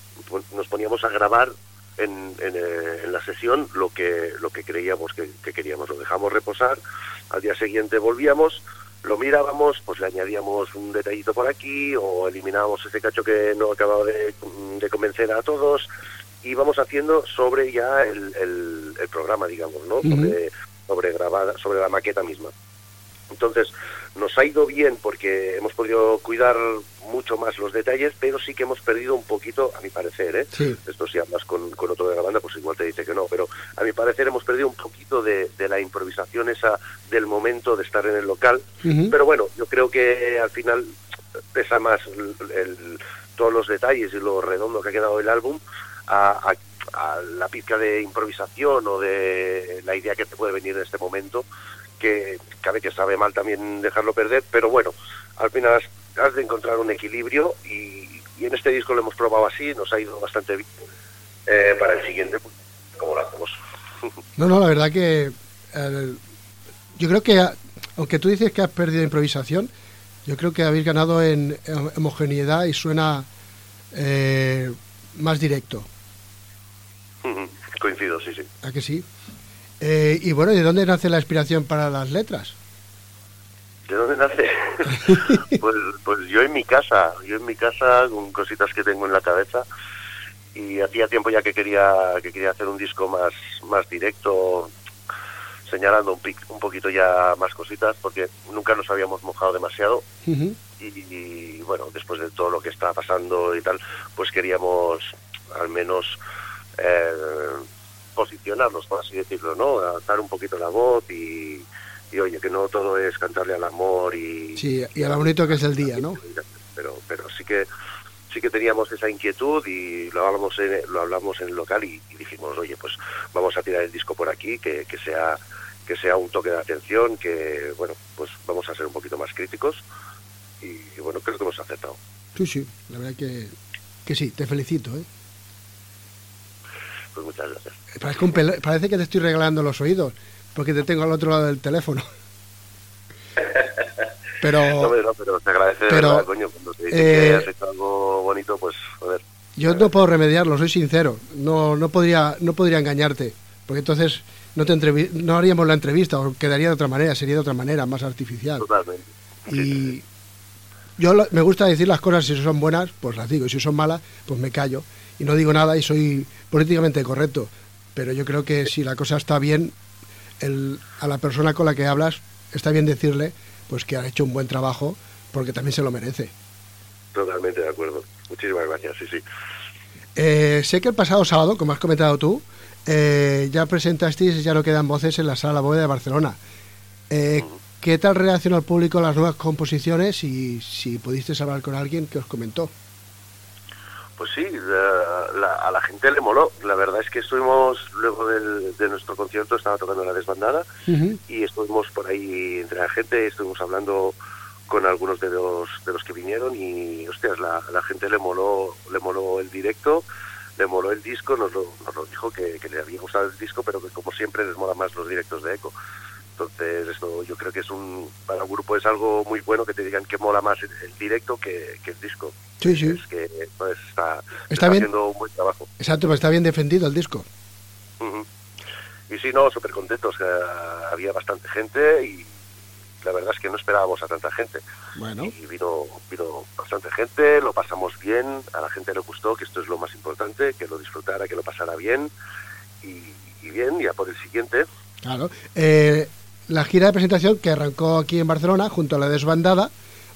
nos poníamos a grabar en, en, eh, en la sesión lo que lo que creíamos que, que queríamos. Lo dejamos reposar, al día siguiente volvíamos, lo mirábamos, pues le añadíamos un detallito por aquí o eliminábamos ese cacho que no acababa de, de convencer a todos. Y íbamos haciendo sobre ya el, el- el programa, digamos, ¿no? Sobre, sobre grabada, sobre la maqueta misma. Entonces, nos ha ido bien porque hemos podido cuidar mucho más los detalles, pero sí que hemos perdido un poquito, a mi parecer, ¿eh? Sí. Esto si hablas con, con otro de la banda, pues igual te dice que no, pero a mi parecer hemos perdido un poquito de, de la improvisación esa del momento de estar en el local. Pero bueno, yo creo que al final pesa más el- el- todos los detalles y lo redondo que ha quedado el álbum a, a- a la pizca de improvisación o de la idea que te puede venir en este momento, que cabe que sabe mal también dejarlo perder, pero bueno, al final has, de encontrar un equilibrio y, y en este disco lo hemos probado así, nos ha ido bastante bien. Eh, para el siguiente, pues, ¿cómo lo hacemos? No, no, la verdad que eh, yo creo que, aunque tú dices que has perdido improvisación, yo creo que habéis ganado en homogeneidad y suena eh, más directo. Coincido, sí, sí. ¿A que sí? Eh, y bueno, ¿de dónde nace la inspiración para las letras? ¿De dónde nace? pues, pues yo en mi casa, yo en mi casa con cositas que tengo en la cabeza y hacía tiempo ya que quería que quería hacer un disco más más directo, señalando un, pic- un poquito ya más cositas porque nunca nos habíamos mojado demasiado y, y, bueno, después de todo lo que está pasando y tal, pues queríamos al menos eh, posicionarnos, por así decirlo, ¿no? Adaptar un poquito la voz y, y oye, que no todo es cantarle al amor y... Sí, y a lo bonito que es el día, ¿no? Pero, pero sí que sí que teníamos esa inquietud y lo hablamos en, lo hablamos en el local y, y dijimos, oye, pues vamos a tirar el disco por aquí, que, que sea que sea un toque de atención, que bueno, pues vamos a ser un poquito más críticos y, y bueno, creo que hemos acertado. Sí, sí, la verdad que, que sí, te felicito. ¿eh? Pues muchas gracias. Parece, un parece que te estoy regalando los oídos, porque te tengo al otro lado del teléfono. Pero, No, no, pero te agradece de pero, verdad, coño, cuando te eh, que has hecho algo bonito, pues joder. Yo no puedo remediarlo, soy sincero. No, no, podría, no podría engañarte, porque entonces no, te entrevi- no haríamos la entrevista o quedaría de otra manera, sería de otra manera, más artificial. Totalmente. Y yo lo- me gusta decir las cosas, si son buenas, pues las digo, y si son malas, pues me callo. Y no digo nada y soy políticamente correcto. Pero yo creo que si la cosa está bien, el- a la persona con la que hablas, está bien decirle pues que ha hecho un buen trabajo, porque también se lo merece. Totalmente de acuerdo. Muchísimas gracias, sí, sí. Eh, sé que el pasado sábado, como has comentado tú, eh, ya presentasteis Ya no quedan voces en la sala Bóveda de Barcelona. Eh, ¿Qué tal reaccionó el público a las nuevas composiciones y si pudisteis hablar con alguien que os comentó? Pues sí, la- la- a la gente le moló. La verdad es que estuvimos, luego del- de nuestro concierto, estaba tocando la desbandada y estuvimos por ahí entre la gente, estuvimos hablando con algunos de los de los que vinieron y hostias la, la gente le moló le moló el directo le moló el disco nos lo, nos lo dijo que, que le había gustado el disco pero que como siempre les mola más los directos de Eco entonces esto yo creo que es un para un grupo es algo muy bueno que te digan que mola más el, el directo que, que el disco Sí, sí. es que pues, está, Está está bien. haciendo un buen trabajo Exacto, pues está bien defendido el disco. Y sí, no, súper contentos. que había bastante gente y la verdad es que no esperábamos a tanta gente. Bueno. Y vino, vino bastante gente, lo pasamos bien, a la gente le gustó, que esto es lo más importante, que lo disfrutara, que lo pasara bien. Y, y bien, ya por el siguiente, Claro. Eh, la gira de presentación que arrancó aquí en Barcelona junto a la desbandada,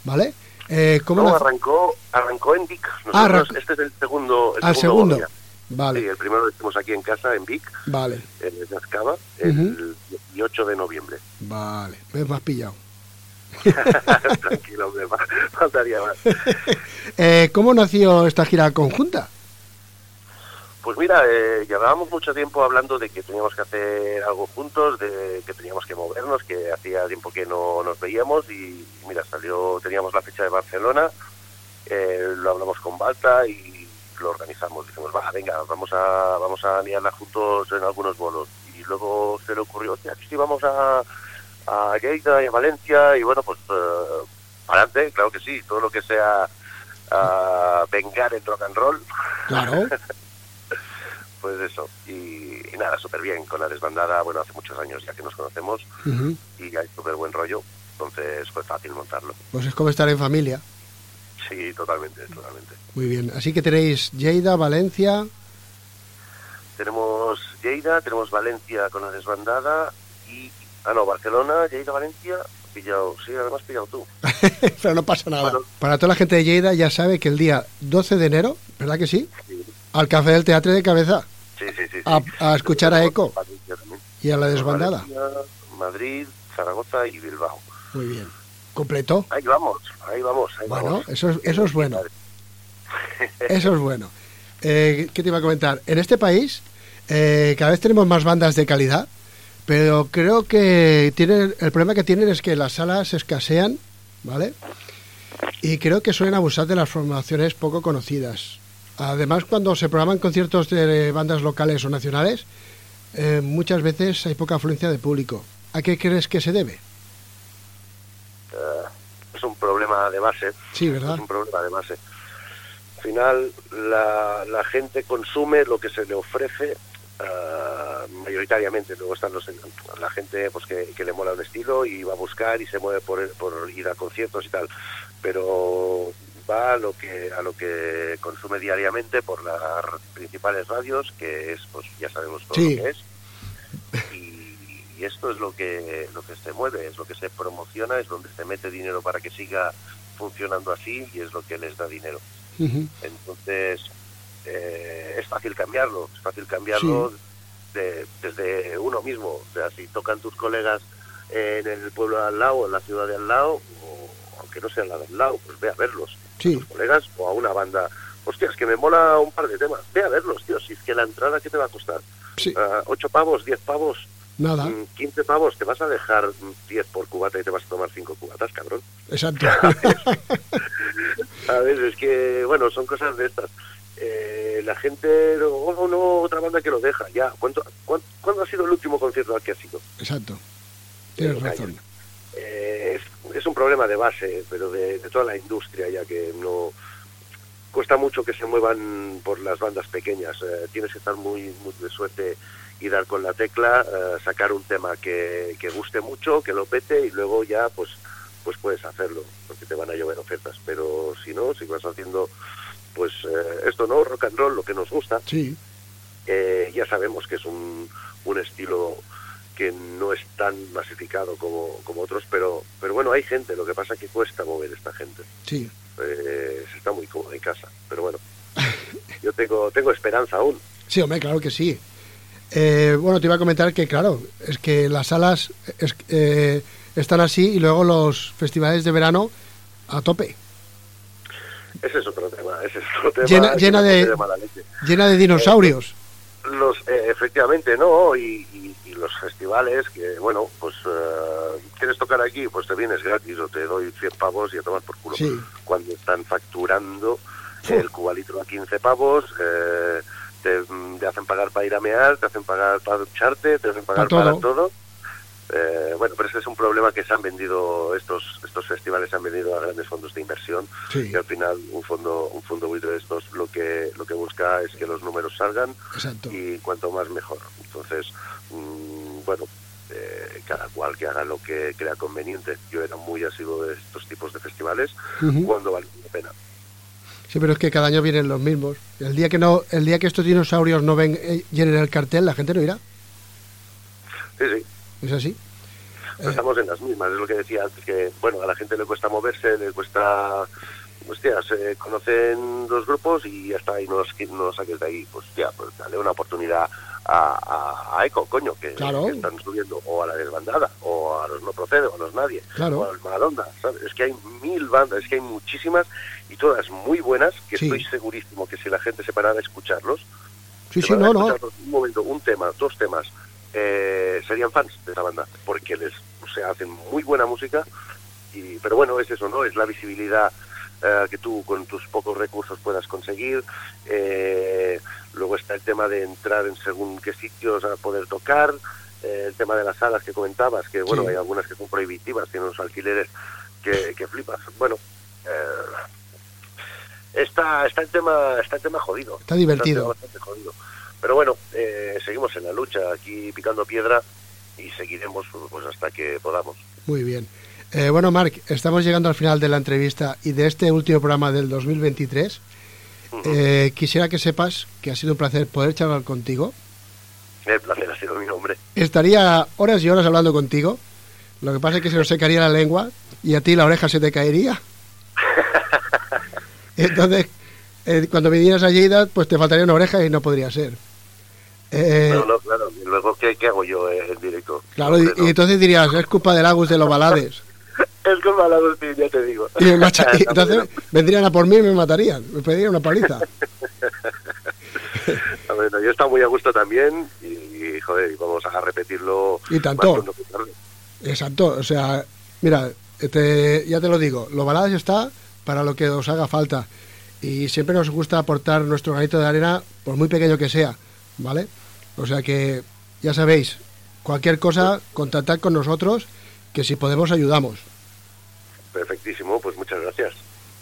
¿vale? Eh, ¿Cómo No, nace- arrancó, arrancó en Vic. Ah, Nosotros, este es el segundo. El Al segundo. día. Vale. Sí, el primero lo hicimos aquí en casa, en Vic, Vale, en Nazcava, el 18 de noviembre. vale. Me has pillado. Tranquilo, fa- faltaría más. Eh, ¿Cómo nació esta gira conjunta? Pues mira, eh, llevábamos mucho tiempo hablando de que teníamos que hacer algo juntos, de que teníamos que movernos, que hacía tiempo que no nos veíamos y mira, salió, teníamos la fecha de Barcelona, eh, lo hablamos con Balta y lo organizamos. Dijimos, va, venga, vamos a, vamos a liarla juntos en algunos bolos. Y luego se le ocurrió, hostia, que sí, vamos a, a Lleida y a Valencia y bueno, pues eh, para adelante, claro que sí, todo lo que sea ah, vengar el rock and roll. Claro. Pues eso, y, y nada, súper bien con la desbandada, bueno, hace muchos años ya que nos conocemos Ujú. y hay súper buen rollo, entonces fue fácil montarlo. Pues es como estar en familia. Sí, totalmente, totalmente. Muy bien. Así que tenéis Lleida, Valencia. Tenemos Lleida, tenemos Valencia con la desbandada y... Ah, no, Barcelona, Lleida, Valencia, pillado, sí, además pillado tú. Pero no pasa nada. Para toda la gente de Lleida ya sabe que el día 12 de enero, ¿verdad que sí? Al Café del Teatro de Cabeza. Sí, sí, sí. A, a escuchar a Eco y a la desbandada. Madrid, Zaragoza y Bilbao. Muy bien. ¿Completo? Ahí vamos, ahí vamos, ahí Bueno, vamos. eso es, eso es bueno. Eso es bueno. Eh, ¿Qué te iba a comentar? En este país eh, cada vez tenemos más bandas de calidad, pero creo que tienen, el problema que tienen es que las salas escasean, ¿vale? Y creo que suelen abusar de las formaciones poco conocidas. Además, cuando se programan conciertos de bandas locales o nacionales, eh, muchas veces hay poca afluencia de público. ¿A qué crees que se debe? Eh, es un problema de base. Sí, ¿verdad? Es un problema de base. Al final, la, la gente consume lo que se le ofrece ah, mayoritariamente. Luego están los, la gente pues que, que le mola un estilo y va a buscar y se mueve por ir a conciertos y tal. Pero va a lo que a lo que consume diariamente por las principales radios, que es, pues ya sabemos todo Sí. lo que es. Y esto es lo que lo que se mueve, es lo que se promociona, es donde se mete dinero para que siga funcionando así y es lo que les da dinero. Entonces, eh, es fácil cambiarlo, es fácil cambiarlo de- desde uno mismo. O sea, si tocan tus colegas en el pueblo de al lado, en la ciudad de al lado, o aunque no sea la de al lado, pues ve a verlos. Sí. Tus colegas o a una banda. Hostia, es que me mola un par de temas. Ve a verlos, tío. Si es que la entrada, ¿qué te va a costar? Sí. Ah, ¿Ocho pavos? ¿Diez pavos? Nada. Mm, 15 pavos, te vas a dejar mm, 10 por cubata y te vas a tomar 5 cubatas, cabrón. Exacto. ¿Sabes? Es que, bueno, son cosas de estas. Eh, la gente, oh, no, otra banda que lo deja, ya. ¿Cuánto, cuán- ¿Cuándo ha sido el último concierto al que has ido? Exacto. Tienes Pero razón es, es un problema de pero de, de toda la industria, ya que no cuesta mucho que se muevan por las bandas pequeñas. Eh, tienes que estar muy, muy de suerte y dar con la tecla, eh, sacar un tema que, que guste mucho, que lo pete y luego ya pues pues puedes hacerlo, porque te van a llover ofertas. Pero si no, si vas haciendo pues eh, esto no, rock and roll, lo que nos gusta, Sí. eh, ya sabemos que es un, un estilo que no es tan masificado como, como otros, pero, pero bueno, hay gente, lo que pasa es que cuesta mover esta gente. Sí. Eh, se está muy cómodo en casa, pero bueno, yo tengo, tengo esperanza aún. Sí, hombre, claro que sí. Eh, bueno, te iba a comentar que, claro, es que las salas es- eh, están así y luego los festivales de verano a tope. Ese es otro tema, ese es otro tema. Llena- llena de-. Llena de dinosaurios. Los, eh, efectivamente, ¿no? Y los festivales que, bueno, pues, eh, ¿quieres tocar aquí? Pues te vienes gratis o te doy 100 pavos y a tomar por culo. Sí. Cuando están facturando el cubalitro a 15 pavos, eh, te, te hacen pagar para ir a mear, te hacen pagar para ducharte, te hacen pagar todo. para todo. Eh, bueno, pero ese es un problema que se han vendido, estos estos festivales se han vendido a grandes fondos de inversión Sí. y al final un fondo un fondo buitre de estos lo que lo que busca es que los números salgan Exacto. y cuanto más mejor. Entonces, mm, bueno, eh, cada cual que haga lo que crea conveniente. Yo era muy asiduo de estos tipos de festivales cuando vale la pena. Sí, pero es que cada año vienen los mismos. El día que no, el día que estos dinosaurios no ven, eh, llenen el cartel, la gente no irá. Sí, sí. ¿Es así? Pues estamos en las mismas, es lo que decía antes, que bueno, a la gente le cuesta moverse, le cuesta, hostia, se conocen los grupos y ya está, y no, los- no los saques de ahí, pues hostia, pues dale una oportunidad a, a, a Eco, coño, que, Claro. que están subiendo, o a la desbandada, o a los no procede, o a los nadie, Claro. o a los Maradonda, ¿sabes? Es que hay mil bandas, es que hay muchísimas, y todas muy buenas, que Sí. estoy segurísimo que si la gente se parara a escucharlos, Sí, se no, a no. escucharlos un momento, un tema, dos temas, eh, serían fans de esa banda, porque les, o sea, hacen muy buena música, y, pero bueno, es eso, ¿no? Es la visibilidad eh, que tú con tus pocos recursos puedas conseguir. eh, luego está el tema de entrar en según qué sitios a poder tocar. eh, el tema de las salas que comentabas, que bueno, Sí. hay algunas que son prohibitivas, tienen unos alquileres que, que flipas. Bueno, eh, está, está el tema, está el tema jodido. Está divertido. tema bastante jodido. Pero bueno, eh, seguimos en la lucha, aquí picando piedra y seguiremos pues hasta que podamos. Muy bien. Eh, bueno, Marc, estamos llegando al final de la entrevista y de este último programa del 2023. Eh, quisiera que sepas que ha sido un placer poder charlar contigo. El placer ha sido mi nombre. Estaría horas y horas hablando contigo. Lo que pasa es que se nos secaría la lengua y a ti la oreja se te caería. Entonces, eh, cuando vinieras a Lleida, pues te faltaría una oreja y no podría ser. Eh, No, no, claro. Y luego, ¿qué, qué hago yo eh, en directo? claro, y, no. y entonces dirías, es culpa del Agus de los balades. Es como a la dos ya te digo. Y me macha- y Está entonces vendrían a por mí y me matarían, me pedirían una paliza. Bueno, yo he estado muy a gusto también y, y, joder, vamos a repetirlo Y tanto. que. Exacto, o sea, mira, te- ya te lo digo, los balades está para lo que os haga falta y siempre nos gusta aportar nuestro granito de arena, por muy pequeño que sea, ¿vale? O sea que, ya sabéis, cualquier cosa, contactad con nosotros, que si podemos ayudamos. Perfectísimo, pues muchas gracias.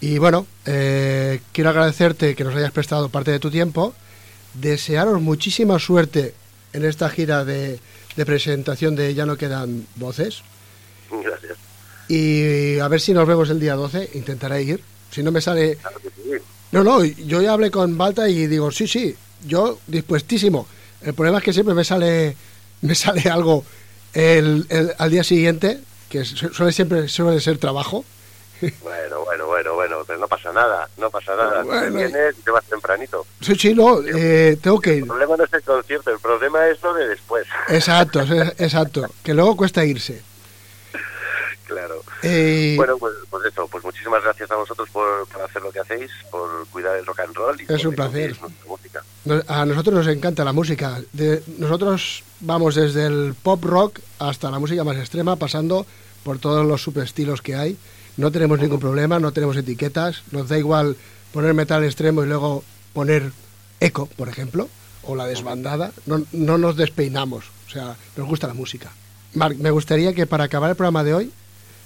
Y bueno, eh, quiero agradecerte que nos hayas prestado parte de tu tiempo, desearos muchísima suerte en esta gira de, de presentación de Ya no quedan voces. Gracias. Y a ver si nos vemos el día 12, intentaré ir. Si no me sale... Claro que sí. No, no, yo ya hablé con Balta y digo, sí, sí, yo dispuestísimo. El problema es que siempre me sale, me sale algo el, el- al día siguiente, que su- suele siempre suele ser trabajo. Bueno, bueno, bueno, bueno, pero no pasa nada, no pasa nada. Bueno. vienes y te vas tempranito. Sí, sí, no, eh, tengo que ir. El problema no es el concierto, el problema es lo de después. Exacto, exacto, que luego cuesta irse. Claro. Eh, Bueno, pues, pues eso, pues muchísimas gracias a vosotros por, por hacer lo que hacéis, por cuidar el rock and roll. Y Es por un placer. música. a nosotros nos encanta la música. De- nosotros vamos desde el pop rock hasta la música más extrema, pasando por todos los subestilos que hay. No tenemos ningún problema, no tenemos etiquetas, nos da igual poner metal extremo y luego poner eco, por ejemplo, o la desbandada. No, no nos despeinamos, o sea, nos gusta la música. Marc, me gustaría que para acabar el programa de hoy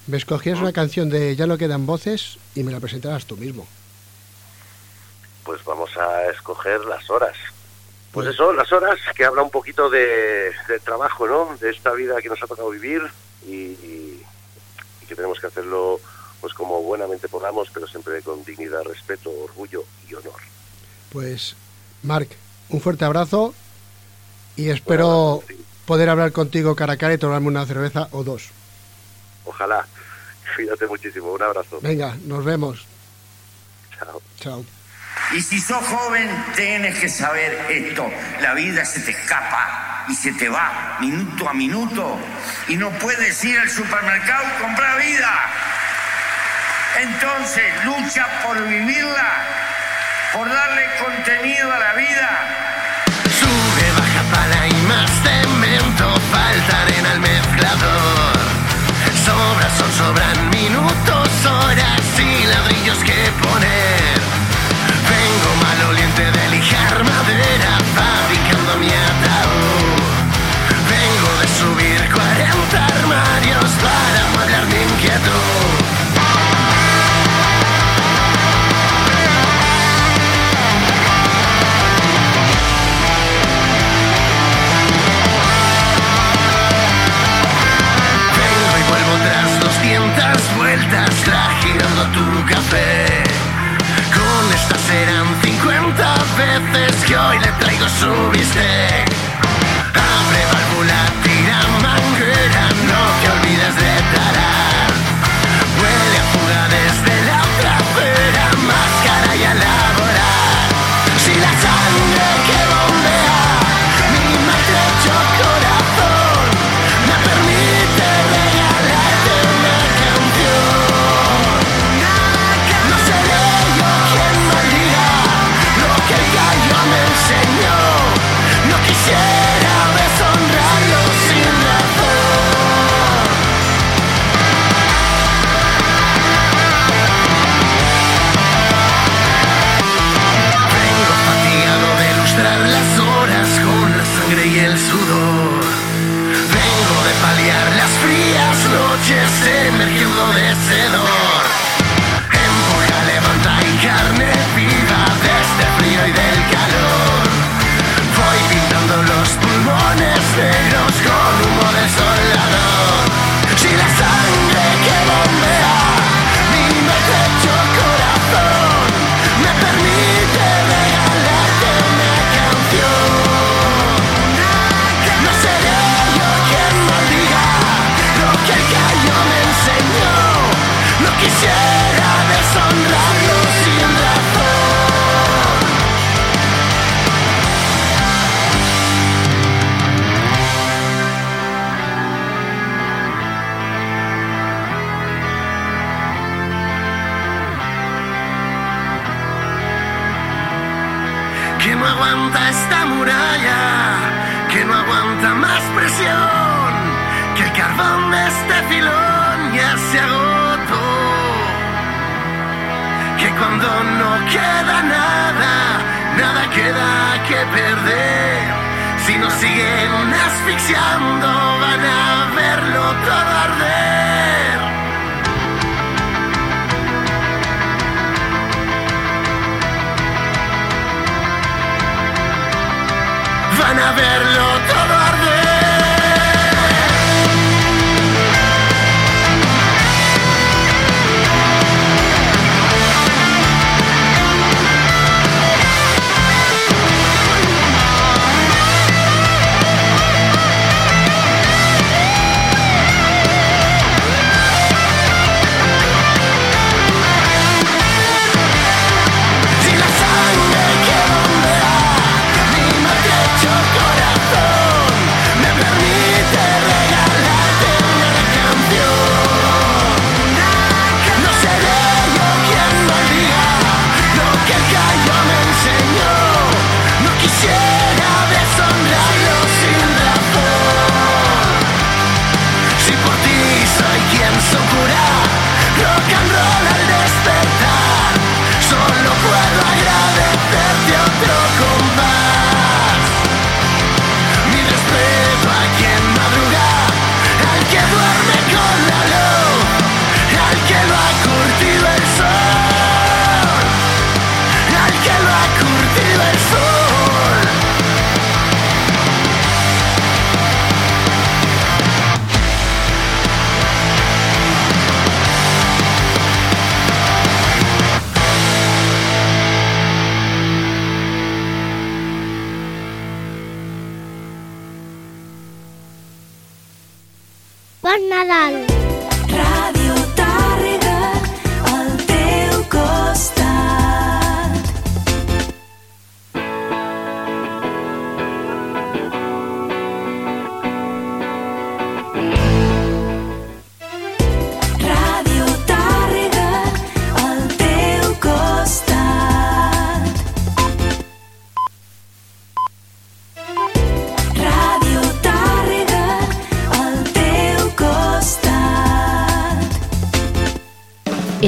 me escogieras una canción de Ya no quedan voces y me la presentaras tú mismo. Pues vamos a escoger las horas. Pues eso, las horas que habla un poquito de, del trabajo, ¿no? De esta vida que nos ha tocado vivir y, y- y que tenemos que hacerlo pues como buenamente podamos, pero siempre con dignidad, respeto, orgullo y honor. Pues, Marc, un fuerte abrazo y espero poder hablar contigo cara a cara y tomarme una cerveza o dos. Ojalá. Cuídate muchísimo. Un abrazo. Venga, nos vemos. Chao. Chao. Y si sos joven, tienes que saber esto. La vida se te escapa y se te va minuto a minuto. Y no puedes ir al supermercado y comprar vida. Entonces, lucha por vivirla, por darle contenido a la vida. Sube, baja, pala y más cemento falta arena al mezclador. Sobras son sobran minutos, horas y ladrillos que poner. subiste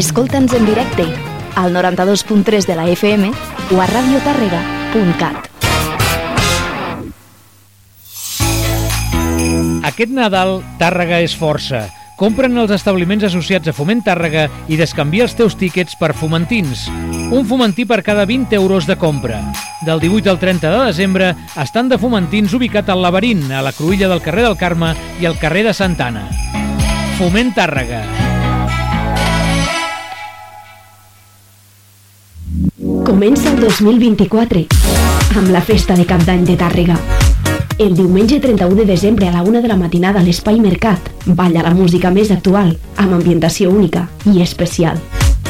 Escolta'ns en directe al 92.3 de la FM o a radiotàrrega.cat. Aquest Nadal, Tàrrega és força. Compra'n els establiments associats a Foment Tàrrega i descanvia els teus tíquets per fomentins. Un fomentí per cada 20 euros de compra. Del 18 al 30 de desembre, estan de fomentins ubicat al Laberint, a la cruïlla del carrer del Carme i al carrer de Santana. Foment Tàrrega. Comença el 2024 amb la festa de Cap d'Any de Tàrrega. El diumenge 31 de desembre a la una de la matinada a l'Espai Mercat balla la música més actual, amb ambientació única i especial.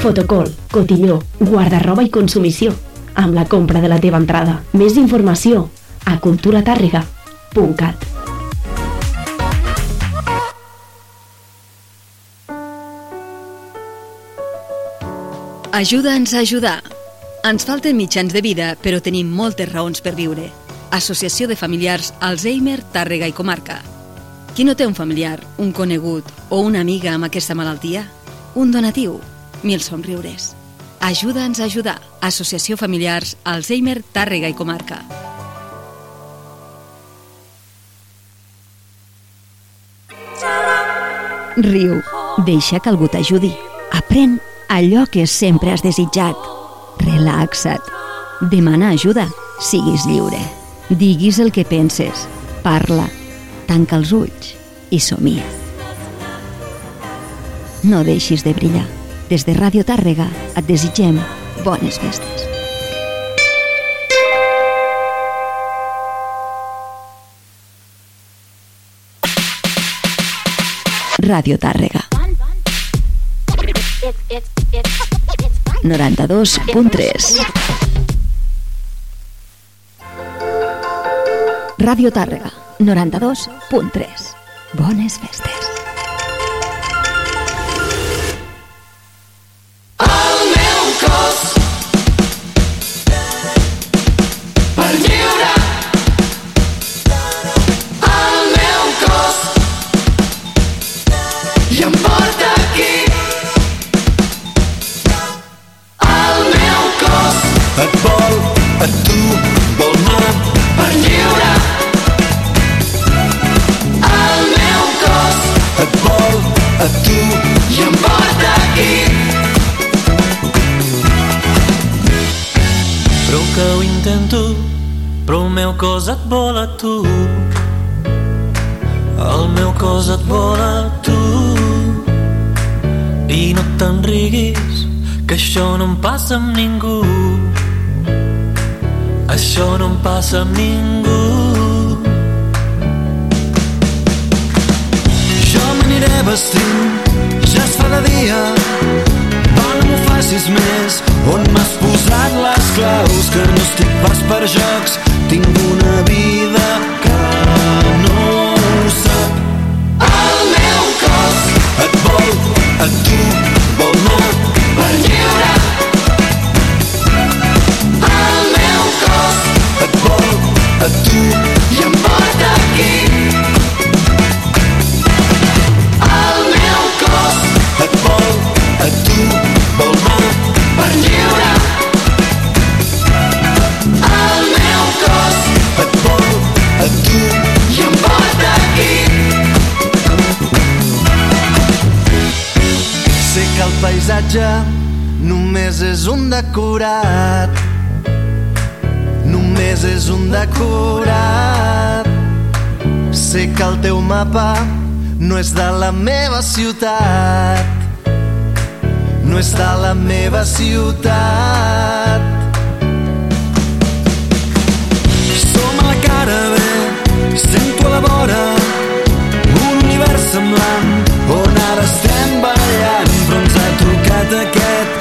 Fotocol, cotilló, guardarroba i consumició, amb la compra de la teva entrada. Més informació a culturatàrrega.cat. Ajuda'ns a ajudar. Ens falten mitjans de vida, però tenim moltes raons per viure. Associació de Familiars Alzheimer, Tàrrega i Comarca. Qui no té un familiar, un conegut o una amiga amb aquesta malaltia? Un donatiu, mil somriures. Ajuda'ns a ajudar. Associació Familiars Alzheimer, Tàrrega i Comarca. Riu, Deixa que algú t'ajudi. Aprèn allò que sempre has desitjat. Relaxa't. Demana ajuda. Siguis lliure. Diguis el que penses. Parla. Tanca els ulls i somia. No deixis de brillar. Des de Ràdio Tàrrega et desitgem bones festes. Ràdio Tàrrega. 92.3 Ràdio Tàrrega. 92.3 Bones festes. Cos et vol a tu. El meu cos et vol a tu. I no te'n riguis, que això no em passa amb ningú. Això no em passa amb ningú. Jo m'aniré vestint, ja es fa de dia, va, no facis més. On m'has posat les claus? Que no estic pas per jocs. Tinc una vida que no decorat. Només és un decorat. Sé que el teu mapa no és de la meva ciutat. No és de la meva ciutat. Som a la cara B, sento a la vora. Un univers semblant on ara estem ballant. Però ens ha trucat aquest